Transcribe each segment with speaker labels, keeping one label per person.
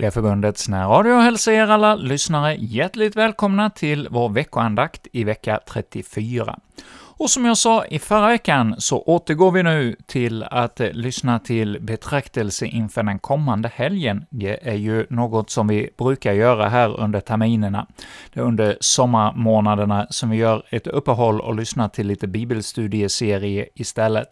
Speaker 1: Kyrkliga Förbundets närradio hälsar er alla lyssnare hjärtligt välkomna till vår veckoandakt i vecka 34. Och som jag sa i förra veckan så återgår vi nu till att lyssna till betraktelse inför den kommande helgen. Det är ju något som vi brukar göra här under terminerna. Det är under sommarmånaderna som vi gör ett uppehåll och lyssnar till lite bibelstudieserie istället.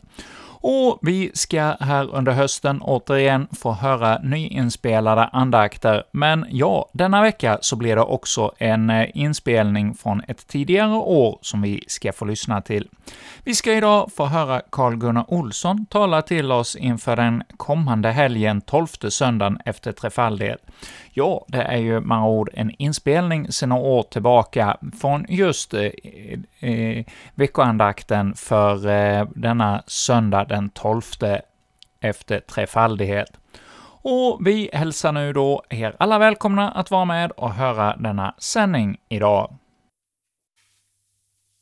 Speaker 1: Och vi ska här under hösten återigen få höra nyinspelade andakter, men ja, denna vecka så blir det också en eh, inspelning från ett tidigare år som vi ska få lyssna till. Vi ska idag få höra Carl-Gunnar Olsson tala till oss inför den kommande helgen, tolfte söndagen efter trefaldighet. Ja, det är ju med ord en inspelning sedan några år tillbaka från just eh, eh, veckoandakten för eh, denna söndag den 12 efter trefaldighet. Och vi hälsar nu då er alla välkomna att vara med och höra denna sändning idag.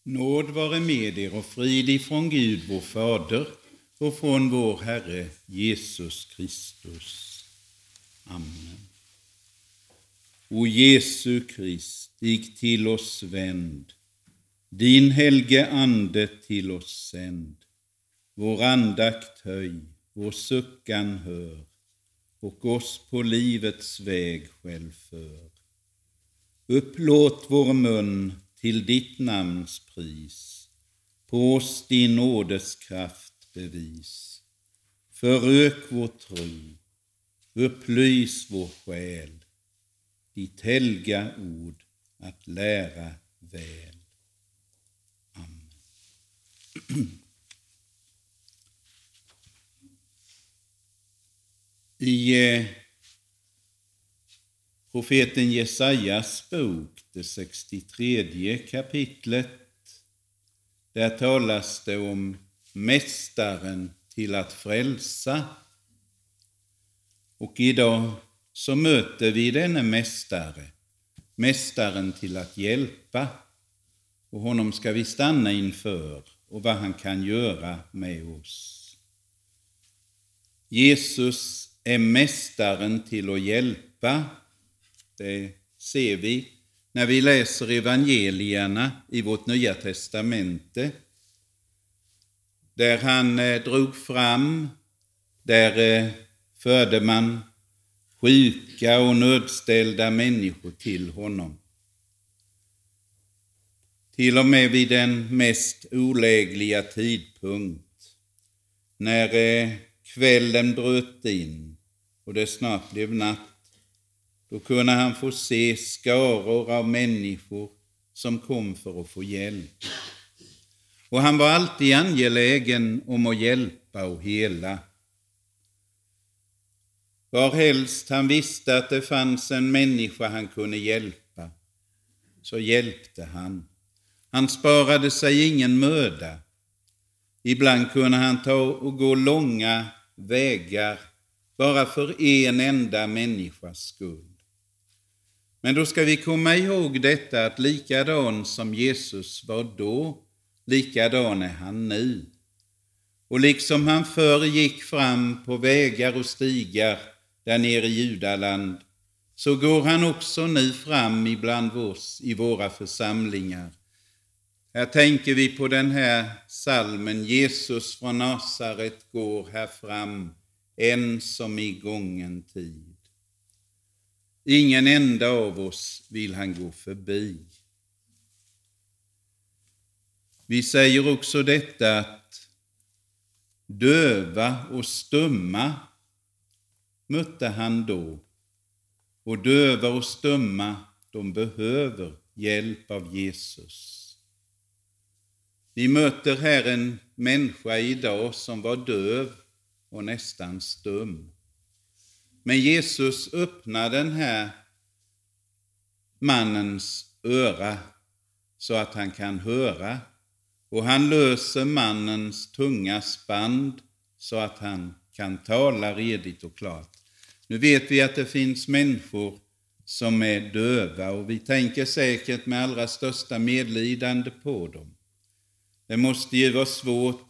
Speaker 2: Nåd vare med er och frid ifrån Gud vår Fader och från vår Herre Jesus Kristus. Amen. O Jesu Krist, dig till oss vänd, din helge Ande till oss sänd. Vår andakt höj, vår suckan hör och oss på livets väg själv för. Upplåt vår mun till ditt namns pris, på oss din nådes kraft bevis. Förök vår tro, upplys vår själ, ditt helga ord att lära väl. Amen. I eh, profeten Jesajas bok, det 63 kapitlet, där talas det om Mästaren till att frälsa. Och idag så möter vi denne Mästare, Mästaren till att hjälpa. Och honom ska vi stanna inför och vad han kan göra med oss. Jesus är Mästaren till att hjälpa. Det ser vi när vi läser evangelierna i vårt Nya testamente, där han eh, drog fram, där eh, förde man sjuka och nödställda människor till honom. Till och med vid den mest olägliga tidpunkt, när eh, kvällen bröt in och det snart blev natt, då kunde han få se skaror av människor som kom för att få hjälp. Och han var alltid angelägen om att hjälpa och hela. Varhelst han visste att det fanns en människa han kunde hjälpa, så hjälpte han. Han sparade sig ingen möda. Ibland kunde han ta och gå långa vägar bara för en enda människas skull. Men då ska vi komma ihåg detta att likadan som Jesus var då, likadan är han nu. Och liksom han förr gick fram på vägar och stigar där nere i Judaland, så går han också nu fram ibland oss i våra församlingar. Här tänker vi på den här salmen Jesus från Nasaret går här fram, en som i gången tid. Ingen enda av oss vill han gå förbi. Vi säger också detta att döva och stumma mötte han då. Och döva och stumma, de behöver hjälp av Jesus. Vi möter här en människa idag som var döv och nästan stum. Men Jesus öppnar den här mannens öra så att han kan höra och han löser mannens tunga band så att han kan tala redigt och klart. Nu vet vi att det finns människor som är döva och vi tänker säkert med allra största medlidande på dem. Det måste ju vara svårt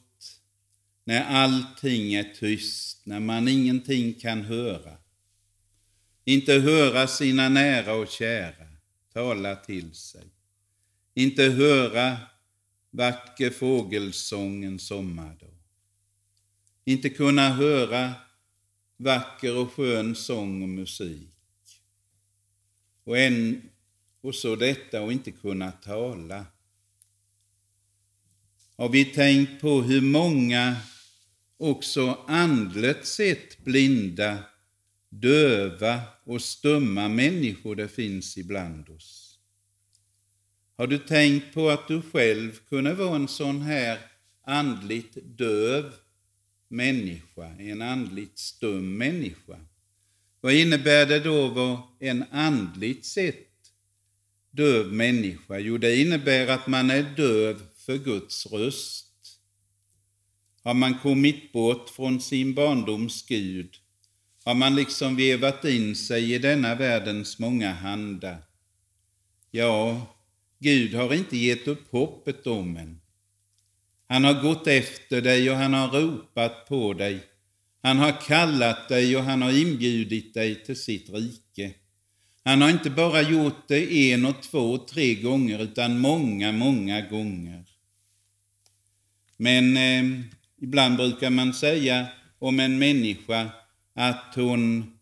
Speaker 2: när allting är tyst, när man ingenting kan höra. inte höra sina nära och kära tala till sig, inte höra vacker fågelsång en sommardag, inte kunna höra vacker och skön sång och musik. Och, en, och så detta och inte kunna tala. Har vi tänkt på hur många också andligt sett blinda, döva och stumma människor det finns ibland oss? Har du tänkt på att du själv kunde vara en sån här andligt döv människa, en andligt stum människa? Vad innebär det då att vara en andligt sett döv människa? Jo, det innebär att man är döv för Guds röst. Har man kommit bort från sin barndoms Gud, har man liksom vevat in sig i denna världens många handar. Ja, Gud har inte gett upp hoppet om en. Han har gått efter dig och han har ropat på dig. Han har kallat dig och han har inbjudit dig till sitt rike. Han har inte bara gjort det en och två och tre gånger utan många, många gånger. Men eh, ibland brukar man säga om en människa att hon,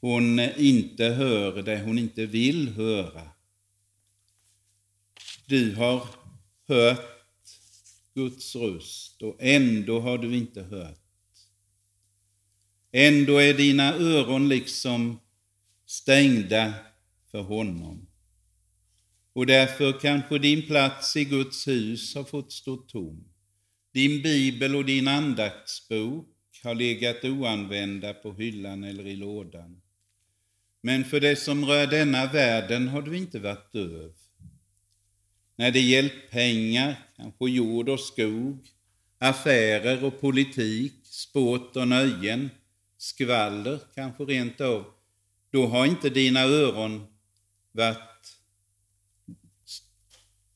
Speaker 2: hon inte hör det hon inte vill höra. Du har hört Guds röst och ändå har du inte hört. Ändå är dina öron liksom stängda för honom. Och därför kanske din plats i Guds hus har fått stå tom. Din bibel och din andaktsbok har legat oanvända på hyllan eller i lådan. Men för det som rör denna världen har du inte varit döv. När det gällt pengar, kanske jord och skog, affärer och politik, sport och nöjen, skvaller kanske rent av, då har inte dina öron varit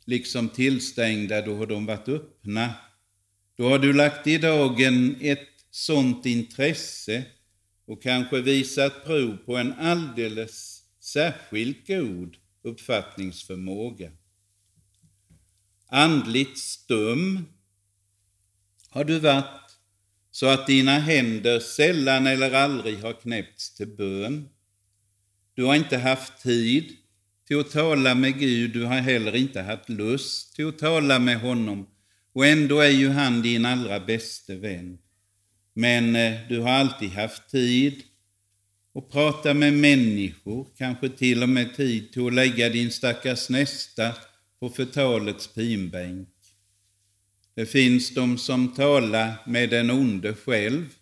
Speaker 2: liksom tillstängda, då har de varit öppna. Då har du lagt i dagen ett sådant intresse och kanske visat prov på en alldeles särskilt god uppfattningsförmåga. Andligt stum har du varit så att dina händer sällan eller aldrig har knäppts till bön. Du har inte haft tid till att tala med Gud, du har heller inte haft lust till att tala med honom och ändå är ju han din allra bäste vän. Men eh, du har alltid haft tid att prata med människor, kanske till och med tid till att lägga din stackars nästa på förtalets pinbänk. Det finns de som talar med den onde själv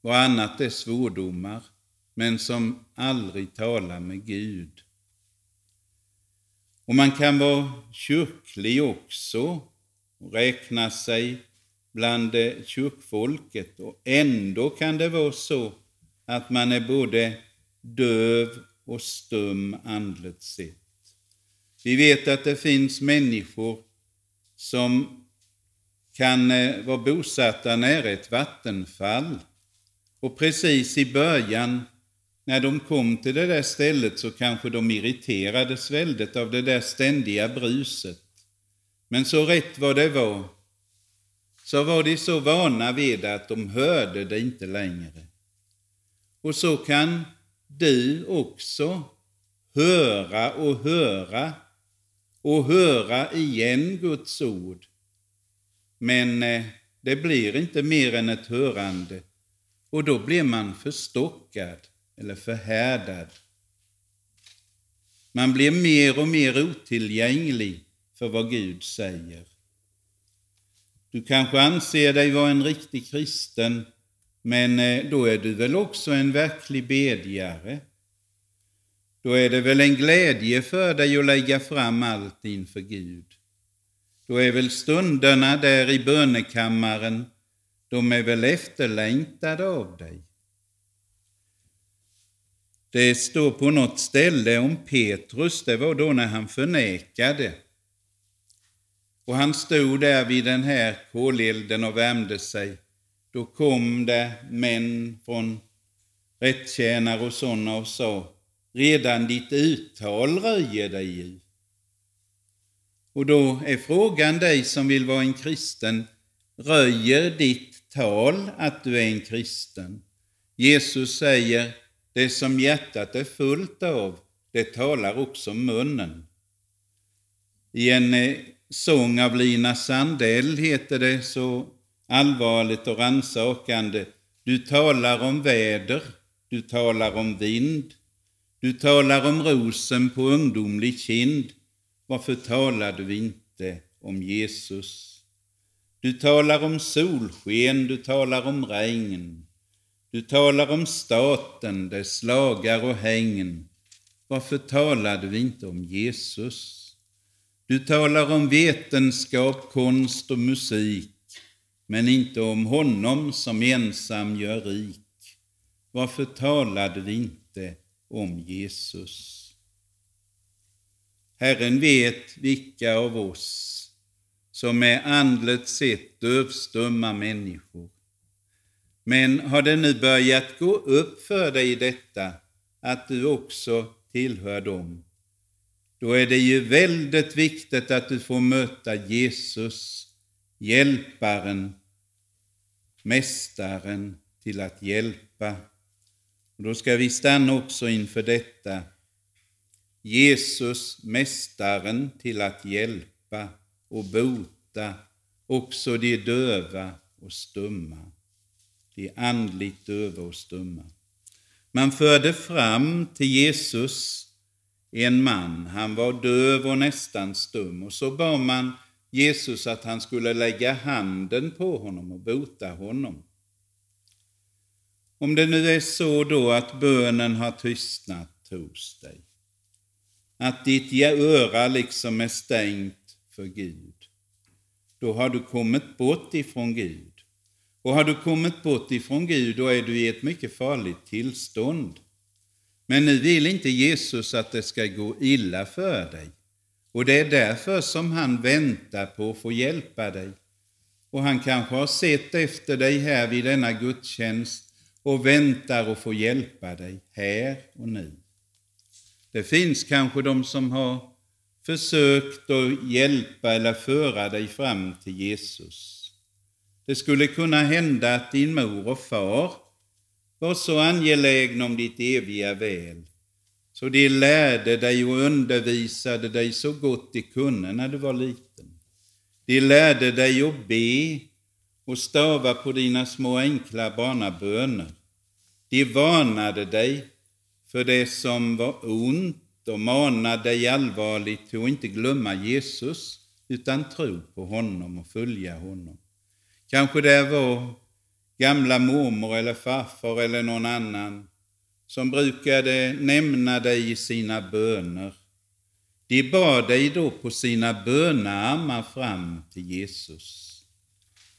Speaker 2: och annat är svordomar, men som aldrig talar med Gud. Och man kan vara kyrklig också räkna sig bland kyrkfolket och ändå kan det vara så att man är både döv och stum andligt sett. Vi vet att det finns människor som kan eh, vara bosatta nära ett vattenfall och precis i början när de kom till det där stället så kanske de irriterades väldigt av det där ständiga bruset. Men så rätt vad det var så var de så vana vid att de hörde det inte längre. Och så kan du också höra och höra och höra igen Guds ord. Men eh, det blir inte mer än ett hörande och då blir man förstockad eller förhärdad. Man blir mer och mer otillgänglig för vad Gud säger. Du kanske anser dig vara en riktig kristen, men eh, då är du väl också en verklig bedjare? Då är det väl en glädje för dig att lägga fram allt inför Gud? Då är väl stunderna där i bönekammaren, de är väl efterlängtade av dig? Det står på något ställe om Petrus, det var då när han förnekade. Och han stod där vid den här kolelden och värmde sig. Då kom det män från rättjänare och sådana och sa redan ditt uttal röjer dig ju. Och då är frågan dig som vill vara en kristen, röjer ditt tal att du är en kristen? Jesus säger, det som hjärtat är fullt av, det talar också munnen. I en eh, sång av Lina Sandell heter det så allvarligt och rannsakande, du talar om väder, du talar om vind, du talar om rosen på ungdomlig kind, varför talar du inte om Jesus? Du talar om solsken, du talar om regn, du talar om staten, dess lagar och hängen. Varför talar du inte om Jesus? Du talar om vetenskap, konst och musik, men inte om honom som ensam gör rik. Varför talade vi inte om Jesus? Herren vet vilka av oss som är andligt sett dövstumma människor. Men har det nu börjat gå upp för dig detta, att du också tillhör dem, då är det ju väldigt viktigt att du får möta Jesus, hjälparen, mästaren till att hjälpa. Och då ska vi stanna också inför detta. Jesus, mästaren till att hjälpa och bota också de döva och stumma, de andligt döva och stumma. Man förde fram till Jesus en man, han var döv och nästan stum, och så bad man Jesus att han skulle lägga handen på honom och bota honom. Om det nu är så då att bönen har tystnat hos dig, att ditt öra liksom är stängt för Gud, då har du kommit bort ifrån Gud. Och har du kommit bort ifrån Gud, då är du i ett mycket farligt tillstånd. Men nu vill inte Jesus att det ska gå illa för dig. Och det är därför som han väntar på att få hjälpa dig. Och han kanske har sett efter dig här vid denna gudstjänst och väntar att få hjälpa dig här och nu. Det finns kanske de som har försökt att hjälpa eller föra dig fram till Jesus. Det skulle kunna hända att din mor och far var så angelägna om ditt eviga väl, så de lärde dig och undervisade dig så gott de kunde när du var liten. De lärde dig att be och stava på dina små enkla barnaböner. De varnade dig för det som var ont och manade dig allvarligt till att inte glömma Jesus utan tro på honom och följa honom. Kanske det var gamla mormor eller farfar eller någon annan som brukade nämna dig i sina böner. De bad dig då på sina bönearmar fram till Jesus.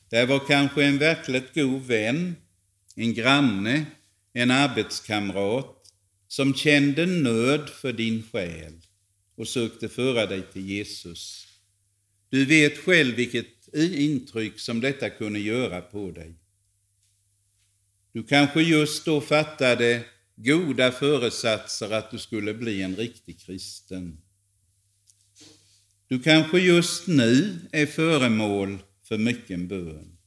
Speaker 2: Det var kanske en verkligt god vän, en granne, en arbetskamrat som kände nöd för din själ och sökte föra dig till Jesus. Du vet själv vilket intryck som detta kunde göra på dig. Du kanske just då fattade goda föresatser att du skulle bli en riktig kristen. Du kanske just nu är föremål för mycken bön.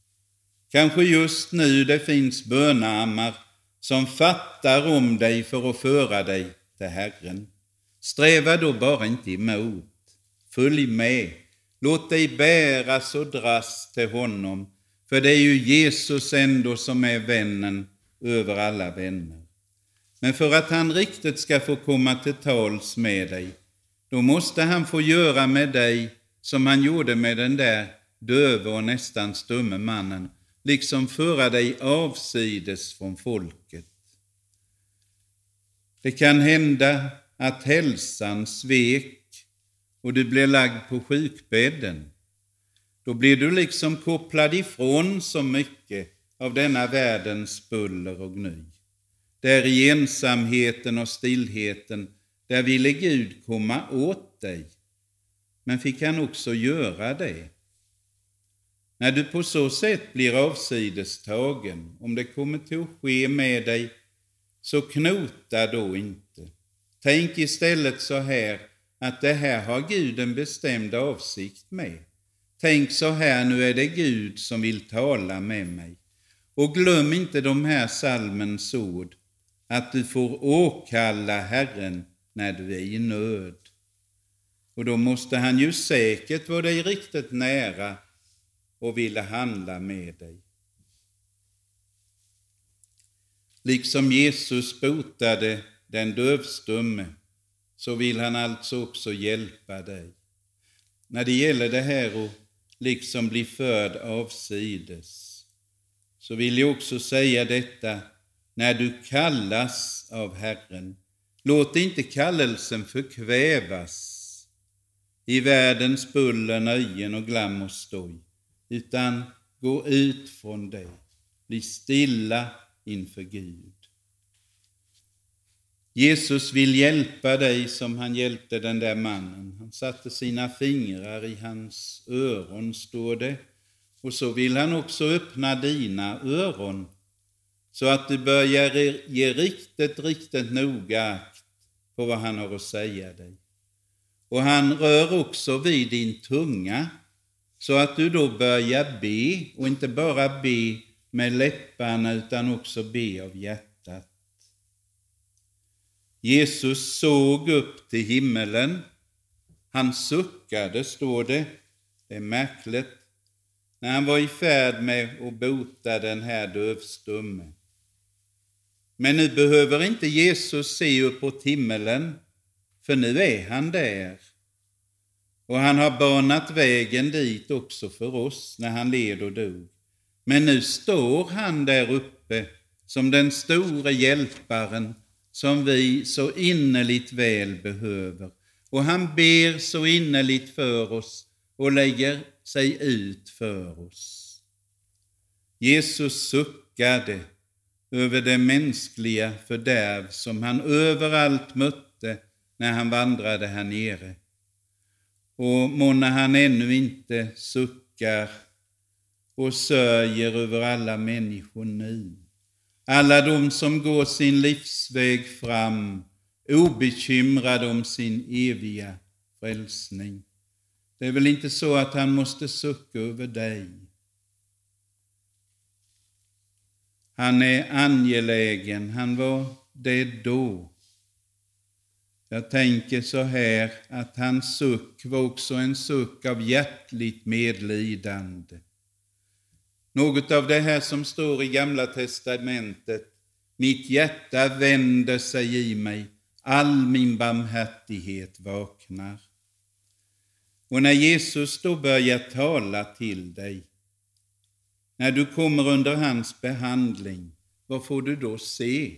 Speaker 2: Kanske just nu det finns bönammar som fattar om dig för att föra dig till Herren. Sträva då bara inte emot. Följ med. Låt dig bäras och dras till honom för det är ju Jesus ändå som är vännen över alla vänner. Men för att han riktigt ska få komma till tals med dig, då måste han få göra med dig som han gjorde med den där döve och nästan stumme mannen, liksom föra dig avsides från folket. Det kan hända att hälsan svek och du blir lagd på sjukbädden. Då blir du liksom kopplad ifrån så mycket av denna världens buller och gny. Där i ensamheten och stillheten, där ville Gud komma åt dig. Men fick han också göra det? När du på så sätt blir avsidestagen, om det kommer till att ske med dig så knota då inte. Tänk istället så här att det här har Gud en bestämd avsikt med. Tänk så här, nu är det Gud som vill tala med mig. Och glöm inte de här salmens ord, att du får åkalla Herren när du är i nöd. Och då måste han ju säkert vara dig riktigt nära och vilja handla med dig. Liksom Jesus botade den dövstumme så vill han alltså också hjälpa dig. När det gäller det här att liksom bli förd avsides så vill jag också säga detta när du kallas av Herren. Låt inte kallelsen förkvävas i världens buller, nöjen och glam och stoj, utan gå ut från det. Bli stilla inför Gud. Jesus vill hjälpa dig som han hjälpte den där mannen. Han satte sina fingrar i hans öron, står det. Och så vill han också öppna dina öron så att du börjar ge riktigt, riktigt noga akt på vad han har att säga dig. Och han rör också vid din tunga så att du då börjar be och inte bara be med läpparna utan också be av hjärtat. Jesus såg upp till himmelen. Han suckade, står det. Det är märkligt. När han var i färd med att bota den här dövstumme. Men nu behöver inte Jesus se uppåt himmelen, för nu är han där. Och han har banat vägen dit också för oss när han led och dog. Men nu står han där uppe som den store hjälparen som vi så innerligt väl behöver. Och han ber så innerligt för oss och lägger sig ut för oss. Jesus suckade över det mänskliga fördärv som han överallt mötte när han vandrade här nere. Och månne han ännu inte suckar och sörjer över alla människor nu. Alla de som går sin livsväg fram, obekymrade om sin eviga frälsning. Det är väl inte så att han måste sucka över dig. Han är angelägen, han var det då. Jag tänker så här att hans suck var också en suck av hjärtligt medlidande. Något av det här som står i Gamla testamentet. Mitt hjärta vänder sig i mig, all min barmhärtighet vaknar. Och när Jesus då börjar tala till dig, när du kommer under hans behandling, vad får du då se?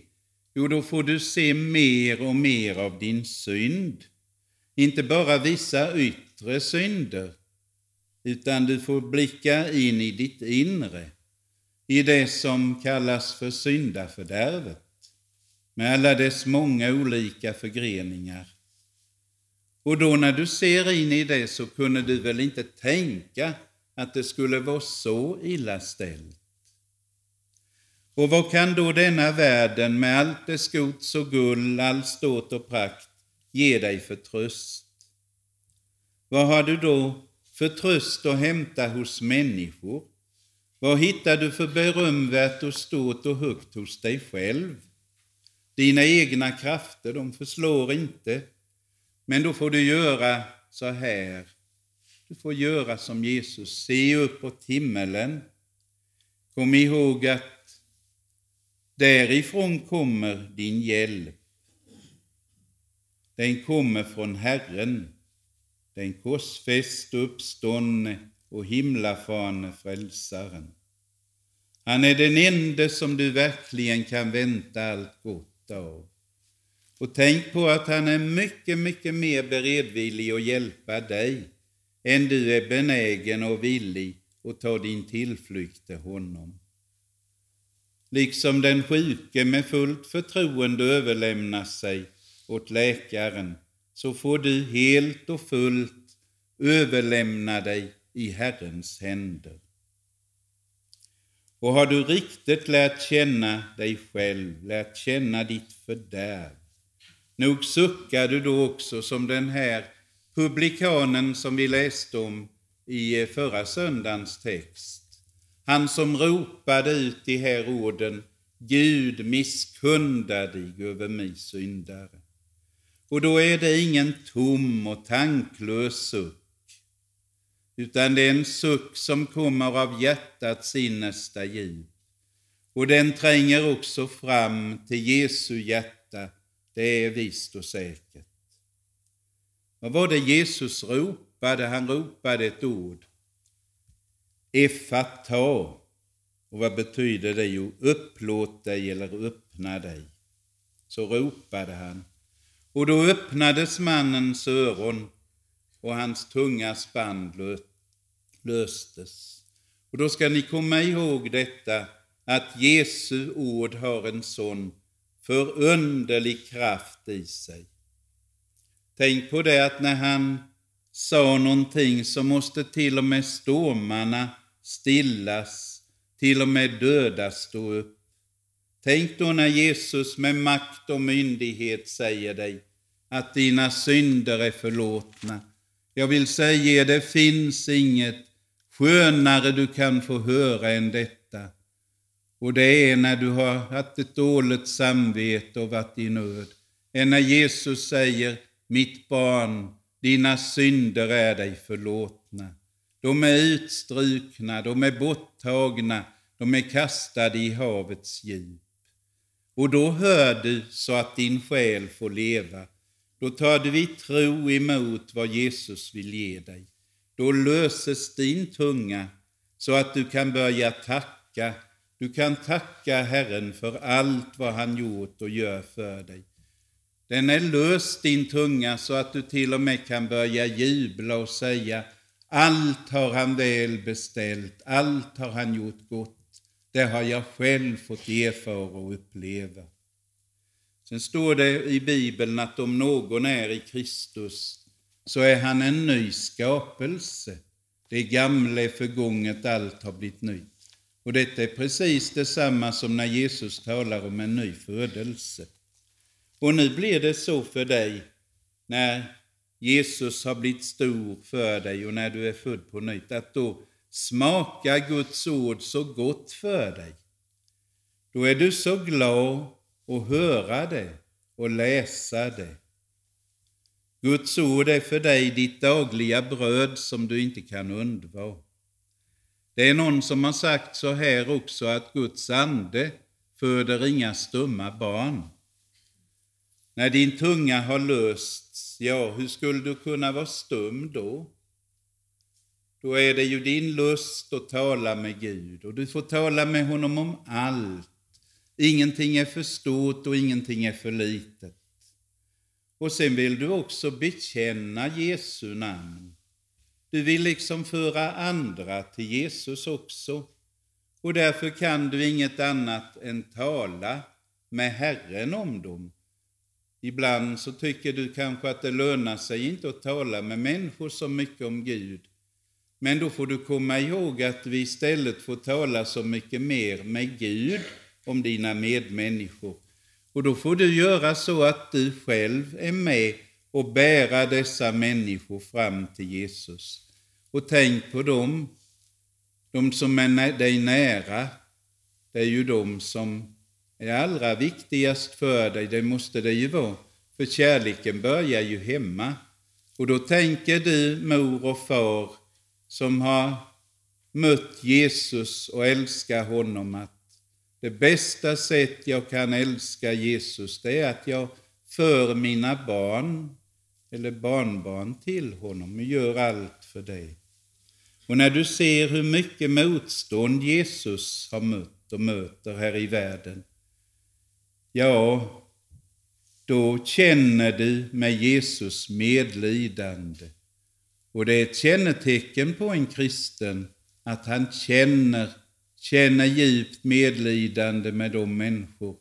Speaker 2: Jo, då får du se mer och mer av din synd. Inte bara vissa yttre synder, utan du får blicka in i ditt inre, i det som kallas för syndafördärvet, med alla dess många olika förgreningar. Och då när du ser in i det så kunde du väl inte tänka att det skulle vara så illa ställt. Och vad kan då denna världen med allt dess gods och guld, all ståt och prakt ge dig för tröst? Vad har du då för tröst att hämta hos människor? Vad hittar du för berömvärt och stort och högt hos dig själv? Dina egna krafter, de förslår inte. Men då får du göra så här. Du får göra som Jesus, se uppåt himmelen. Kom ihåg att därifrån kommer din hjälp. Den kommer från Herren den korsfäste, uppståndne och himlafarne frälsaren. Han är den ende som du verkligen kan vänta allt gott av. Och tänk på att han är mycket, mycket mer beredvillig att hjälpa dig än du är benägen och villig att ta din tillflykt till honom. Liksom den sjuke med fullt förtroende överlämnar sig åt läkaren så får du helt och fullt överlämna dig i Herrens händer. Och har du riktigt lärt känna dig själv, lärt känna ditt fördärv, nog suckar du då också som den här publikanen som vi läste om i förra söndagens text. Han som ropade ut de här orden Gud misskunda dig över mig syndare. Och då är det ingen tom och tanklös suck, utan det är en suck som kommer av hjärtats innersta djup. Och den tränger också fram till Jesu hjärta, det är visst och säkert. Vad var det Jesus ropade? Han ropade ett ord. Effata. Och vad betyder det? Jo, upplåt dig eller öppna dig. Så ropade han. Och då öppnades mannens öron och hans tunga spann löstes. Och då ska ni komma ihåg detta, att Jesu ord har en sån förunderlig kraft i sig. Tänk på det att när han sa någonting så måste till och med stormarna stillas, till och med döda stå upp. Tänk då när Jesus med makt och myndighet säger dig att dina synder är förlåtna. Jag vill säga, det finns inget skönare du kan få höra än detta. Och det är när du har haft ett dåligt samvete och varit i nöd. Än när Jesus säger, mitt barn, dina synder är dig förlåtna. De är utstrukna, de är borttagna, de är kastade i havets djup. Och då hör du så att din själ får leva. Då tar du i tro emot vad Jesus vill ge dig. Då löses din tunga så att du kan börja tacka. Du kan tacka Herren för allt vad han gjort och gör för dig. Den är löst din tunga så att du till och med kan börja jubla och säga allt har han väl beställt, allt har han gjort gott. Det har jag själv fått erfara och uppleva. Sen står det i Bibeln att om någon är i Kristus så är han en ny skapelse. Det gamla är förgånget, allt har blivit nytt. Och detta är precis detsamma som när Jesus talar om en ny födelse. Och nu blir det så för dig när Jesus har blivit stor för dig och när du är född på nytt, att då Smaka Guds ord så gott för dig. Då är du så glad att höra det och läsa det. Guds ord är för dig ditt dagliga bröd som du inte kan undvara. Det är någon som har sagt så här också att Guds ande föder inga stumma barn. När din tunga har lösts, ja, hur skulle du kunna vara stum då? Då är det ju din lust att tala med Gud och du får tala med honom om allt. Ingenting är för stort och ingenting är för litet. Och sen vill du också bekänna Jesu namn. Du vill liksom föra andra till Jesus också. Och därför kan du inget annat än tala med Herren om dem Ibland så tycker du kanske att det lönar sig inte att tala med människor så mycket om Gud. Men då får du komma ihåg att vi istället får tala så mycket mer med Gud om dina medmänniskor. Och då får du göra så att du själv är med och bära dessa människor fram till Jesus. Och tänk på dem, de som är dig nära, det är ju de som är allra viktigast för dig, det måste det ju vara. För kärleken börjar ju hemma. Och då tänker du, mor och far, som har mött Jesus och älskar honom, att det bästa sätt jag kan älska Jesus, det är att jag för mina barn eller barnbarn till honom och gör allt för dig. Och när du ser hur mycket motstånd Jesus har mött och möter här i världen, ja, då känner du med Jesus medlidande. Och det är ett kännetecken på en kristen att han känner, känner djupt medlidande med de människor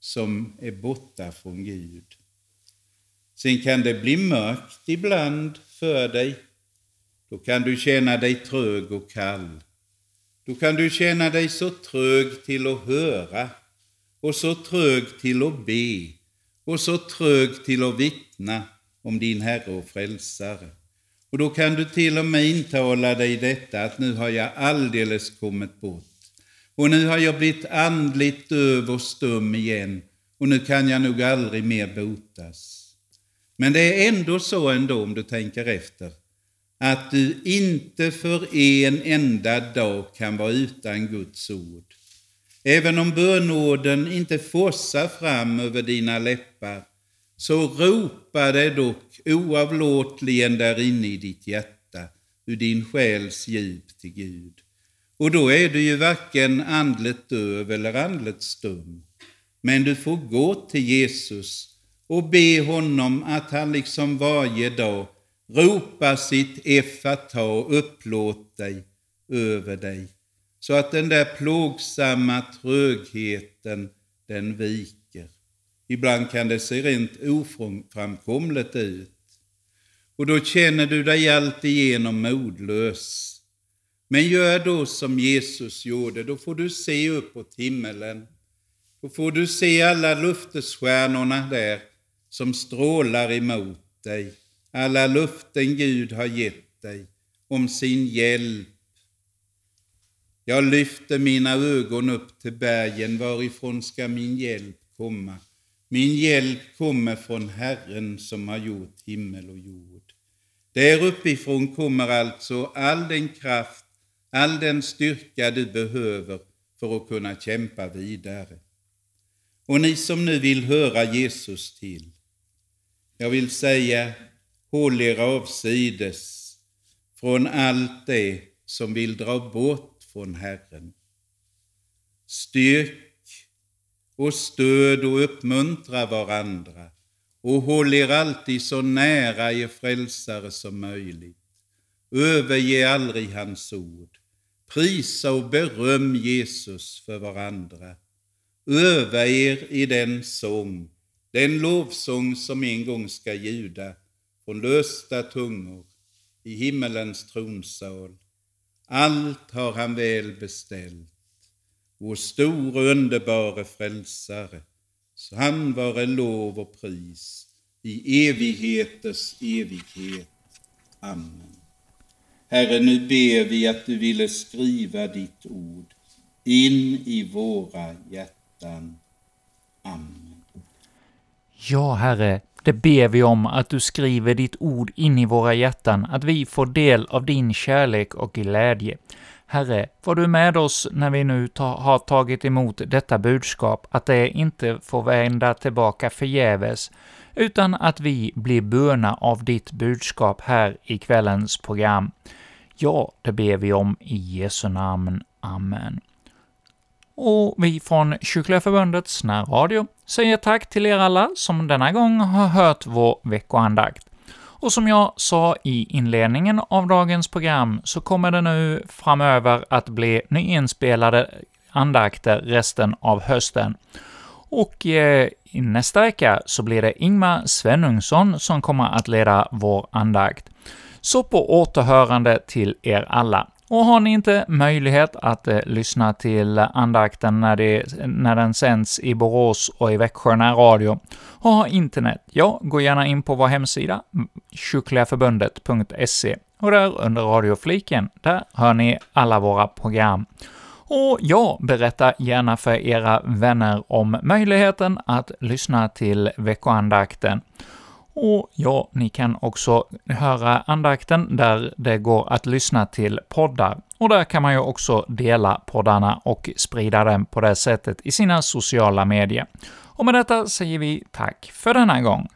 Speaker 2: som är borta från Gud. Sen kan det bli mörkt ibland för dig. Då kan du känna dig trög och kall. Då kan du känna dig så trög till att höra och så trög till att be och så trög till att vittna om din Herre och Frälsare. Och då kan du till och med intala dig detta att nu har jag alldeles kommit bort. Och nu har jag blivit andligt döv och stum igen och nu kan jag nog aldrig mer botas. Men det är ändå så ändå om du tänker efter att du inte för en enda dag kan vara utan Guds ord. Även om bönorden inte forsar fram över dina läppar så ropar det dock oavlåtligen där inne i ditt hjärta, ur din själs djup till Gud. Och då är du ju varken andligt döv eller andligt stum. Men du får gå till Jesus och be honom att han liksom varje dag ropar sitt effata och upplåt dig över dig. Så att den där plågsamma trögheten, den viker. Ibland kan det se rent oframkomligt ut. Och då känner du dig alltigenom modlös. Men gör då som Jesus gjorde, då får du se uppåt himmelen. Då får du se alla luftestjärnorna där som strålar emot dig. Alla luften Gud har gett dig om sin hjälp. Jag lyfter mina ögon upp till bergen, varifrån ska min hjälp komma? Min hjälp kommer från Herren som har gjort himmel och jord. Där uppifrån kommer alltså all den kraft, all den styrka du behöver för att kunna kämpa vidare. Och ni som nu vill höra Jesus till, jag vill säga, håll er avsides från allt det som vill dra bort från Herren. Styrk och stöd och uppmuntra varandra och håll er alltid så nära er frälsare som möjligt. Överge aldrig hans ord. Prisa och beröm Jesus för varandra. Öva er i den sång, den lovsång som en gång ska ljuda från lösta tungor i himmelens tronsal. Allt har han väl beställt, vår store underbara frälsare. Så han vare lov och pris i evigheters evighet. Amen. Herre, nu ber vi att du ville skriva ditt ord in i våra hjärtan. Amen.
Speaker 1: Ja, Herre, det ber vi om att du skriver ditt ord in i våra hjärtan, att vi får del av din kärlek och glädje. Herre, var du med oss när vi nu ta, har tagit emot detta budskap, att det inte får vända tillbaka förgäves, utan att vi blir burna av ditt budskap här i kvällens program. Ja, det ber vi om i Jesu namn. Amen. Och vi från Kyrkliga Förbundets närradio säger tack till er alla som denna gång har hört vår veckoandakt. Och som jag sa i inledningen av dagens program så kommer det nu framöver att bli nyinspelade andakter resten av hösten. Och eh, nästa vecka så blir det Ingmar Svenungsson som kommer att leda vår andakt. Så på återhörande till er alla. Och har ni inte möjlighet att eh, lyssna till andakten när, det, när den sänds i Borås och i Växjö närradio och har internet, ja, gå gärna in på vår hemsida, kyrkligaförbundet.se, och där under radiofliken, där hör ni alla våra program. Och ja, berätta gärna för era vänner om möjligheten att lyssna till veckoandakten. Och ja, ni kan också höra andakten där det går att lyssna till poddar. Och där kan man ju också dela poddarna och sprida dem på det sättet i sina sociala medier. Och med detta säger vi tack för denna gång.